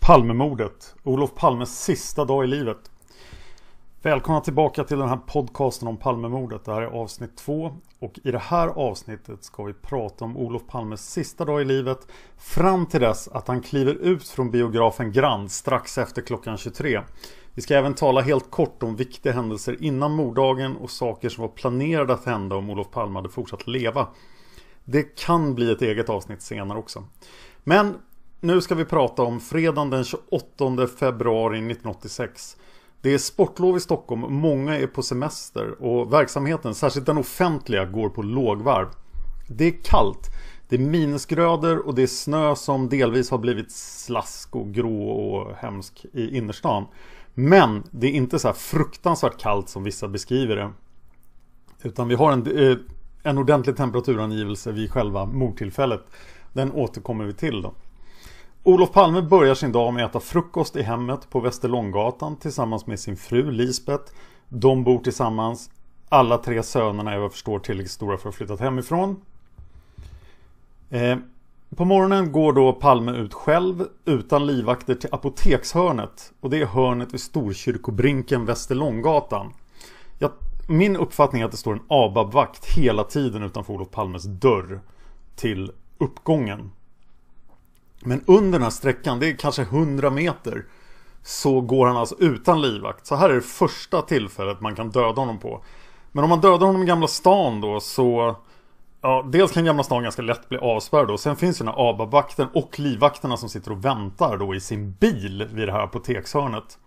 Palmemordet. Olof Palmes sista dag i livet. Välkomna tillbaka till den här podcasten om Palmemordet. Det här är avsnitt två. Och i det här avsnittet ska vi prata om Olof Palmes sista dag i livet fram till dess att han kliver ut från biografen Grand strax efter klockan 23. Vi ska även tala helt kort om viktiga händelser innan morddagen och saker som var planerade att hända om Olof Palme hade fortsatt leva. Det kan bli ett eget avsnitt senare också. Men nu ska vi prata om fredagen den 28 februari 1986. Det är sportlov i Stockholm, många är på semester och verksamheten, särskilt den offentliga, går på lågvarv. Det är kallt, det är minusgrader och det är snö som delvis har blivit slask och grå och hemsk i innerstan. Men det är inte så här fruktansvärt kallt som vissa beskriver det. Utan vi har en, eh, en ordentlig temperaturangivelse vid själva mordtillfället. Den återkommer vi till då. Olof Palme börjar sin dag med att äta frukost i hemmet på Västerlånggatan tillsammans med sin fru Lisbeth. De bor tillsammans. Alla tre sönerna är vad jag förstår tillräckligt stora för att flytta hemifrån. Eh, på morgonen går då Palme ut själv utan livvakter till apotekshörnet. Och det är hörnet vid Storkyrkobrinken Västerlånggatan. Jag, min uppfattning är att det står en ABAB-vakt hela tiden utanför Olof Palmes dörr till uppgången. Men under den här sträckan, det är kanske 100 meter Så går han alltså utan livvakt Så här är det första tillfället man kan döda honom på Men om man dödar honom i Gamla stan då så Ja, dels kan Gamla stan ganska lätt bli avspärrad då. Sen finns ju den här ABAB-vakten och livvakterna som sitter och väntar då i sin bil vid det här apotekshörnet.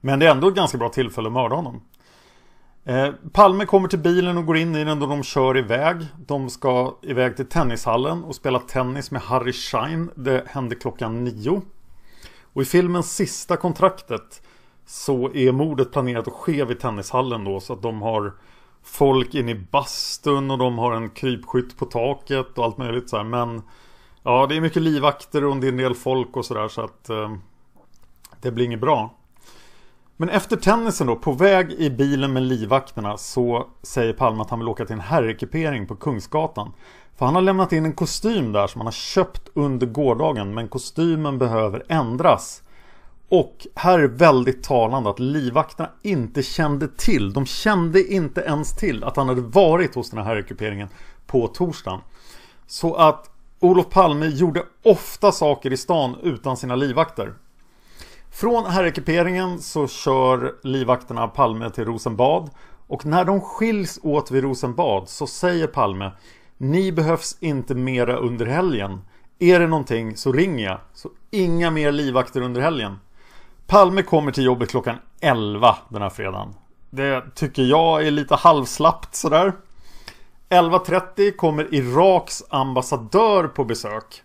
Men det är ändå ett ganska bra tillfälle att mörda honom. Eh, Palme kommer till bilen och går in i den då de kör iväg. De ska iväg till tennishallen och spela tennis med Harry Schein. Det hände klockan nio. Och i filmens sista kontraktet så är mordet planerat att ske vid tennishallen då så att de har folk inne i bastun och de har en krypskytt på taket och allt möjligt så här. Men ja, det är mycket livvakter och en del folk och sådär så att eh, det blir inget bra. Men efter tennisen då, på väg i bilen med livvakterna så säger Palme att han vill åka till en herrekipering på Kungsgatan. För han har lämnat in en kostym där som han har köpt under gårdagen men kostymen behöver ändras. Och här är det väldigt talande att livvakterna inte kände till, de kände inte ens till att han hade varit hos den här herrekiperingen på torsdagen. Så att Olof Palme gjorde ofta saker i stan utan sina livvakter. Från herrekiperingen så kör livvakterna Palme till Rosenbad och när de skiljs åt vid Rosenbad så säger Palme Ni behövs inte mera under helgen. Är det någonting så ringer jag. Så inga mer livvakter under helgen. Palme kommer till jobbet klockan 11 den här fredagen. Det tycker jag är lite halvslappt sådär. 11.30 kommer Iraks ambassadör på besök.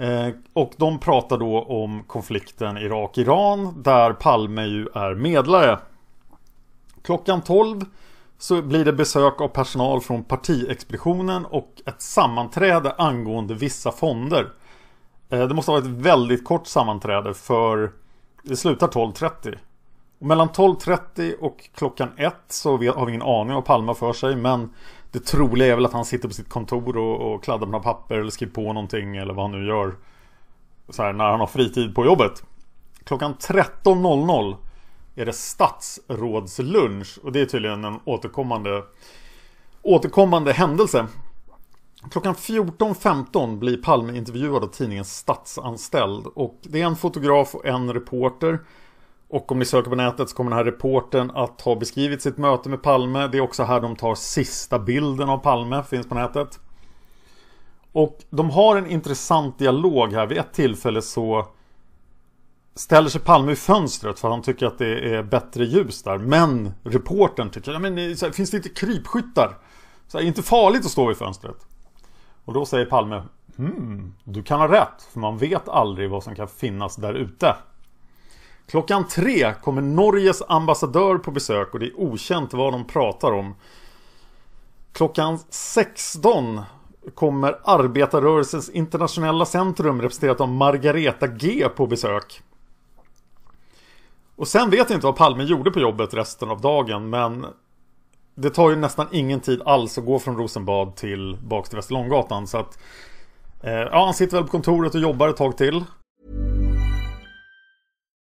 Eh, och de pratar då om konflikten Irak-Iran där Palme ju är medlare. Klockan 12 så blir det besök av personal från partiexpeditionen och ett sammanträde angående vissa fonder. Eh, det måste ha varit ett väldigt kort sammanträde för det slutar 12.30. Och mellan 12.30 och klockan 1 så har vi ingen aning vad Palme för sig men det troliga är väl att han sitter på sitt kontor och, och kladdar med några papper eller skriver på någonting eller vad han nu gör. Så här, när han har fritid på jobbet. Klockan 13.00 är det statsrådslunch och det är tydligen en återkommande återkommande händelse. Klockan 14.15 blir Palme intervjuad av tidningen Statsanställd och det är en fotograf och en reporter. Och om ni söker på nätet så kommer den här reporten att ha beskrivit sitt möte med Palme. Det är också här de tar sista bilden av Palme, finns på nätet. Och de har en intressant dialog här. Vid ett tillfälle så ställer sig Palme i fönstret för han tycker att det är bättre ljus där. Men reportern tycker, ja, men, eh, så här, finns det inte krypskyttar? Så här, inte farligt att stå vid fönstret. Och då säger Palme, hmm, du kan ha rätt, för man vet aldrig vad som kan finnas där ute. Klockan tre kommer Norges ambassadör på besök och det är okänt vad de pratar om. Klockan 16 kommer Arbetarrörelsens internationella centrum representerat av Margareta G på besök. Och sen vet jag inte vad Palme gjorde på jobbet resten av dagen men det tar ju nästan ingen tid alls att gå från Rosenbad till bak till Västerlånggatan så att eh, ja, han sitter väl på kontoret och jobbar ett tag till.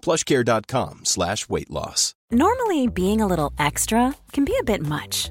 plushcare.com slash weight loss. Normally, being a little extra can be a bit much,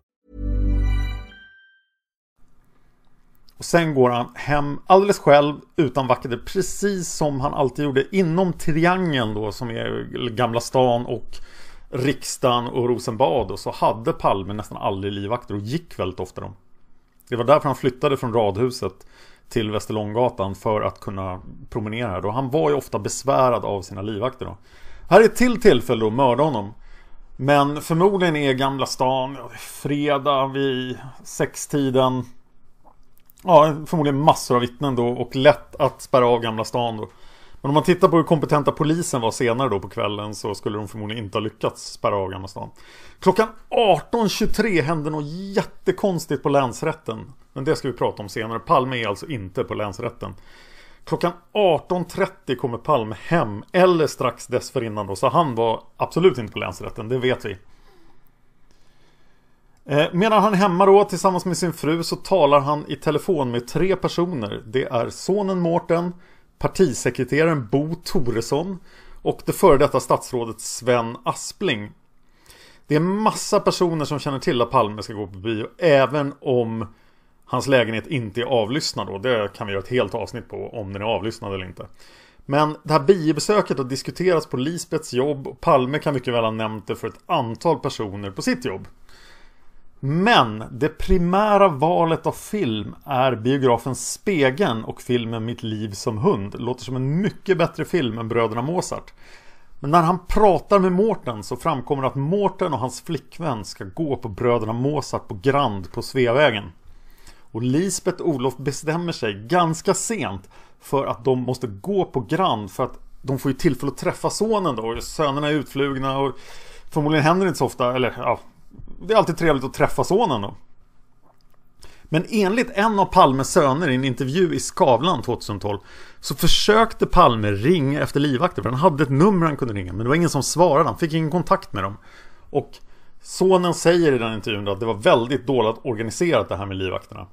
Och sen går han hem alldeles själv utan vakter precis som han alltid gjorde inom triangeln då som är Gamla stan och riksdagen och Rosenbad och så hade Palme nästan aldrig livvakter och gick väldigt ofta dem. Det var därför han flyttade från radhuset till Västerlånggatan för att kunna promenera här då. Han var ju ofta besvärad av sina livvakter då. Här är ett till tillfälle att mörda honom. Men förmodligen är Gamla stan fredag vid sextiden Ja, förmodligen massor av vittnen då och lätt att spärra av Gamla stan då. Men om man tittar på hur kompetenta polisen var senare då på kvällen så skulle de förmodligen inte ha lyckats spärra av Gamla stan. Klockan 18.23 hände något jättekonstigt på länsrätten. Men det ska vi prata om senare. Palme är alltså inte på länsrätten. Klockan 18.30 kommer Palme hem, eller strax dessförinnan då, så han var absolut inte på länsrätten, det vet vi. Eh, medan han är hemma då tillsammans med sin fru så talar han i telefon med tre personer. Det är sonen Mårten, partisekreteraren Bo Toresson och det före detta statsrådet Sven Aspling. Det är massa personer som känner till att Palme ska gå på bio även om hans lägenhet inte är avlyssnad då. Det kan vi göra ett helt avsnitt på om den är avlyssnad eller inte. Men det här biobesöket har diskuterats på Lisbets jobb och Palme kan mycket väl ha nämnt det för ett antal personer på sitt jobb. Men det primära valet av film är biografen Spegeln och filmen Mitt liv som hund. Låter som en mycket bättre film än Bröderna Mozart. Men när han pratar med Mårten så framkommer att Mårten och hans flickvän ska gå på Bröderna Mozart på Grand på Sveavägen. Och Lisbeth och Olof bestämmer sig ganska sent för att de måste gå på Grand för att de får ju tillfälle att träffa sonen då. Sönerna är utflugna och förmodligen händer det inte så ofta. Eller ja, det är alltid trevligt att träffa sonen då. Men enligt en av Palmes söner i en intervju i Skavlan 2012 så försökte Palme ringa efter livvakter för han hade ett nummer han kunde ringa men det var ingen som svarade, han fick ingen kontakt med dem. Och sonen säger i den intervjun att det var väldigt dåligt organiserat det här med livvakterna.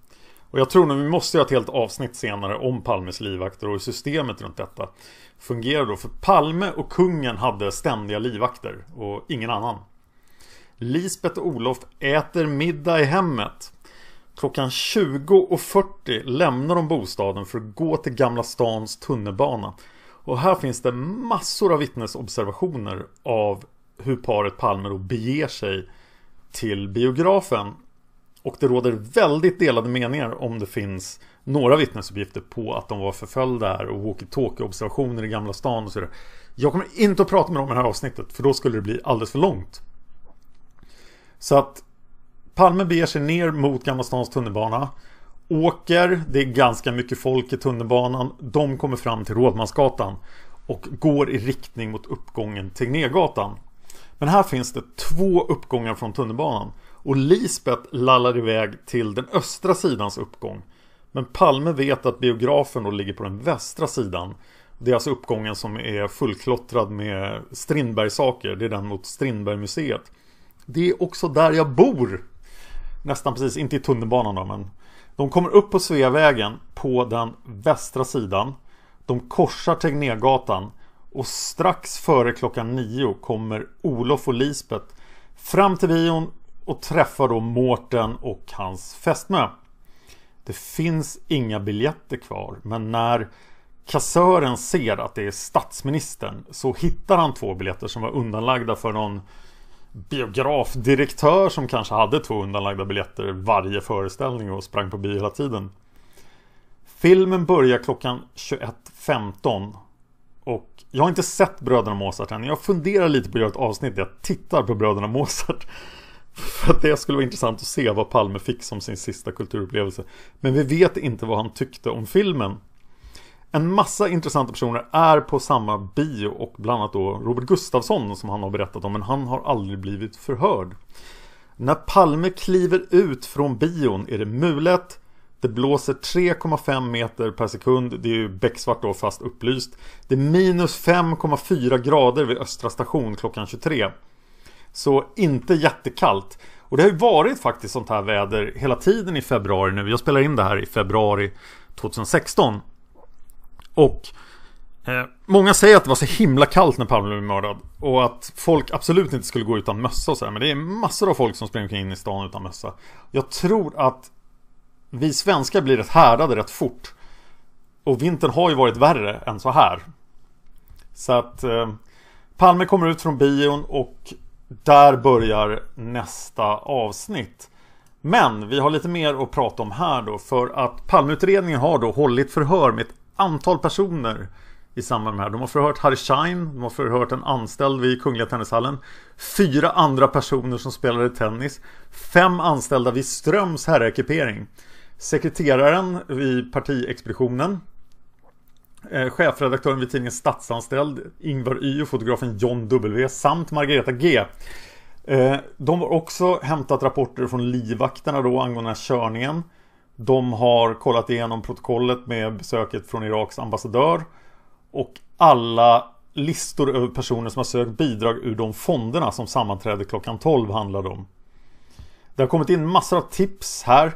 Och jag tror nog vi måste göra ett helt avsnitt senare om Palmes livvakter och hur systemet runt detta fungerar då. För Palme och kungen hade ständiga livvakter och ingen annan. Lisbeth och Olof äter middag i hemmet. Klockan 20.40 lämnar de bostaden för att gå till Gamla stans tunnelbana. Och här finns det massor av vittnesobservationer av hur paret Palme då beger sig till biografen. Och det råder väldigt delade meningar om det finns några vittnesuppgifter på att de var förföljda här och walkie-talkie observationer i Gamla stan och sådär. Jag kommer inte att prata med dem i det här avsnittet för då skulle det bli alldeles för långt. Så att Palme beger sig ner mot Gamla stans tunnelbana. Åker, det är ganska mycket folk i tunnelbanan. De kommer fram till Rådmansgatan och går i riktning mot uppgången Tegnérgatan. Men här finns det två uppgångar från tunnelbanan. Och Lisbeth lallar iväg till den östra sidans uppgång. Men Palme vet att biografen då ligger på den västra sidan. Det är alltså uppgången som är fullklottrad med Strindberg-saker. Det är den mot Strindbergmuseet. museet det är också där jag bor. Nästan precis, inte i tunnelbanan då, men de kommer upp på Sveavägen på den västra sidan. De korsar Tegnérgatan och strax före klockan nio kommer Olof och Lisbeth fram till bion och träffar då Mårten och hans fästmö. Det finns inga biljetter kvar men när kassören ser att det är statsministern så hittar han två biljetter som var undanlagda för någon biografdirektör som kanske hade två undanlagda biljetter varje föreställning och sprang på bio hela tiden. Filmen börjar klockan 21.15 och jag har inte sett Bröderna Mozart än. Jag funderar lite på att göra ett avsnitt där jag tittar på Bröderna Mozart. För att det skulle vara intressant att se vad Palme fick som sin sista kulturupplevelse. Men vi vet inte vad han tyckte om filmen. En massa intressanta personer är på samma bio och bland annat då Robert Gustafsson som han har berättat om men han har aldrig blivit förhörd. När Palme kliver ut från bion är det mulet. Det blåser 3,5 meter per sekund. Det är ju becksvart då fast upplyst. Det är minus 5,4 grader vid Östra station klockan 23 Så inte jättekallt. Och det har ju varit faktiskt sånt här väder hela tiden i februari nu. Jag spelar in det här i februari 2016 och eh, Många säger att det var så himla kallt när Palme blev mördad. Och att folk absolut inte skulle gå utan mössa och så här, Men det är massor av folk som springer in i stan utan mössa. Jag tror att Vi svenskar blir rätt härdade rätt fort. Och vintern har ju varit värre än så här. Så att eh, Palme kommer ut från bion och Där börjar nästa avsnitt. Men vi har lite mer att prata om här då för att Palmeutredningen har då hållit förhör med ett antal personer i samband med det här. De har förhört Harry Schein, de har förhört en anställd vid Kungliga Tennishallen, fyra andra personer som spelade tennis, fem anställda vid Ströms herrekipering, sekreteraren vid partiexpeditionen, eh, chefredaktören vid tidningen Statsanställd, Ingvar Y och fotografen John W samt Margareta G. Eh, de har också hämtat rapporter från livvakterna då angående den här körningen. De har kollat igenom protokollet med besöket från Iraks ambassadör och alla listor över personer som har sökt bidrag ur de fonderna som sammanträde klockan 12 handlar om. Det har kommit in massor av tips här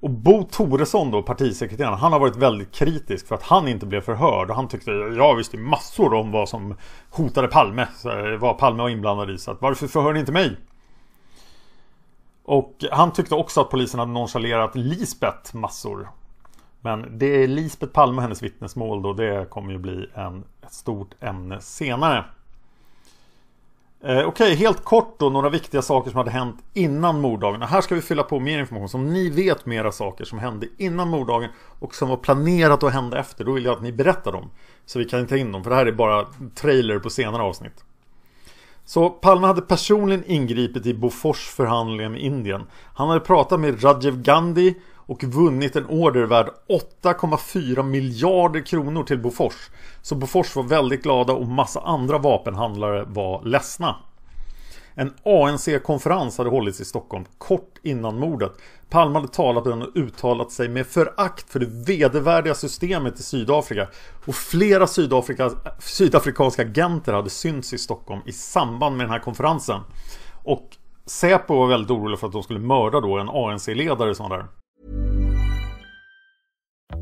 och Bo Toresson då, partisekreteraren, han har varit väldigt kritisk för att han inte blev förhörd. Och han tyckte, jag visste massor om vad som hotade Palme, eh, vad Palme var inblandad i. Så att, varför förhör ni inte mig? Och han tyckte också att polisen hade nonchalerat Lisbeth massor. Men det är Lisbeth Palme och hennes vittnesmål då. Det kommer ju bli en, ett stort ämne senare. Eh, Okej, okay, helt kort då några viktiga saker som hade hänt innan morddagen. Här ska vi fylla på mer information. Så om ni vet mera saker som hände innan morddagen och som var planerat att hända efter, då vill jag att ni berättar dem. Så vi kan ta in dem, för det här är bara trailer på senare avsnitt. Så Palme hade personligen ingripit i Bofors förhandlingar med Indien. Han hade pratat med Rajiv Gandhi och vunnit en order värd 8,4 miljarder kronor till Bofors. Så Bofors var väldigt glada och massa andra vapenhandlare var ledsna. En ANC-konferens hade hållits i Stockholm kort innan mordet. Palme hade talat och uttalat sig med förakt för det vedervärdiga systemet i Sydafrika. Och flera Sydafrika, sydafrikanska agenter hade synts i Stockholm i samband med den här konferensen. Och Säpo var väldigt orolig för att de skulle mörda då en ANC-ledare sån där.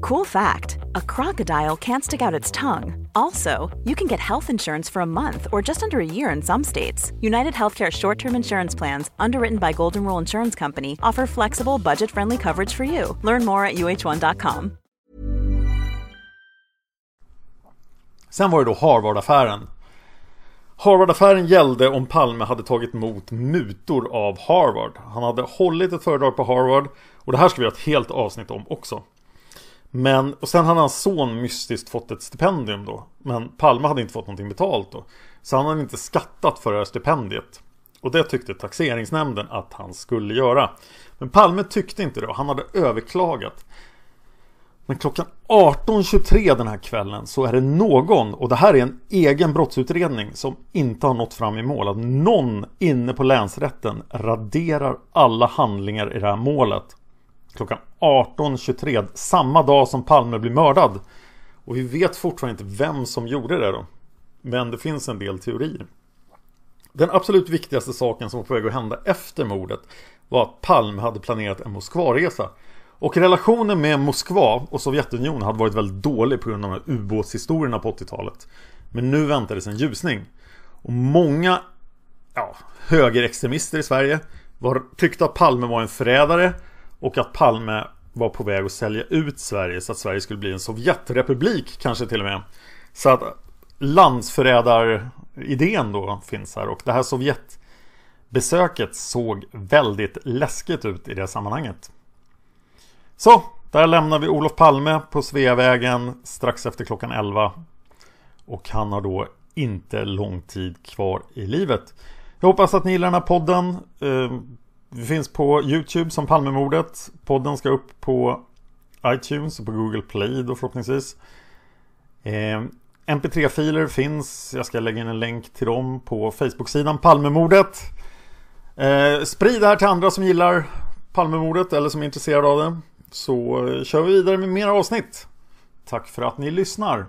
Cool fact, a crocodile can't stick out its tongue. Also, you can get health insurance for a month or just under a year in some states. United Healthcare short term insurance plans, underwritten by Golden Rule Insurance Company, offer flexible, budget friendly coverage for you. Learn more at uh1.com. Sen var det då Harvard-affären. Harvard-affären gällde om Palme hade tagit emot mutor av Harvard. Han hade hållit ett föredrag på Harvard och det här ska vi ha ett helt avsnitt om också. Men, och sen hade hans son mystiskt fått ett stipendium då. Men Palme hade inte fått någonting betalt då. Så han hade inte skattat för det här stipendiet. Och det tyckte taxeringsnämnden att han skulle göra. Men Palme tyckte inte det och han hade överklagat. Men klockan 18.23 den här kvällen så är det någon, och det här är en egen brottsutredning som inte har nått fram i mål, att någon inne på länsrätten raderar alla handlingar i det här målet klockan 18.23 samma dag som Palme blir mördad. Och vi vet fortfarande inte vem som gjorde det då. Men det finns en del teorier. Den absolut viktigaste saken som var på väg att hända efter mordet var att Palme hade planerat en Moskvaresa. Och relationen med Moskva och Sovjetunionen hade varit väldigt dålig på grund av de här ubåtshistorierna på 80-talet. Men nu väntades en ljusning. Och många ja, högerextremister i Sverige var, tyckte att Palme var en förrädare och att Palme var på väg att sälja ut Sverige så att Sverige skulle bli en Sovjetrepublik kanske till och med. Så att landsförrädaridén då finns här och det här Sovjetbesöket såg väldigt läskigt ut i det sammanhanget. Så, där lämnar vi Olof Palme på Sveavägen strax efter klockan 11. Och han har då inte lång tid kvar i livet. Jag hoppas att ni gillar den här podden. Ehm, vi finns på YouTube som Palmemordet. Podden ska upp på iTunes och på Google Play då förhoppningsvis. Eh, MP3-filer finns. Jag ska lägga in en länk till dem på Facebook-sidan Palmemordet. Eh, sprid det här till andra som gillar Palmemordet eller som är intresserade av det. Så kör vi vidare med mer avsnitt. Tack för att ni lyssnar.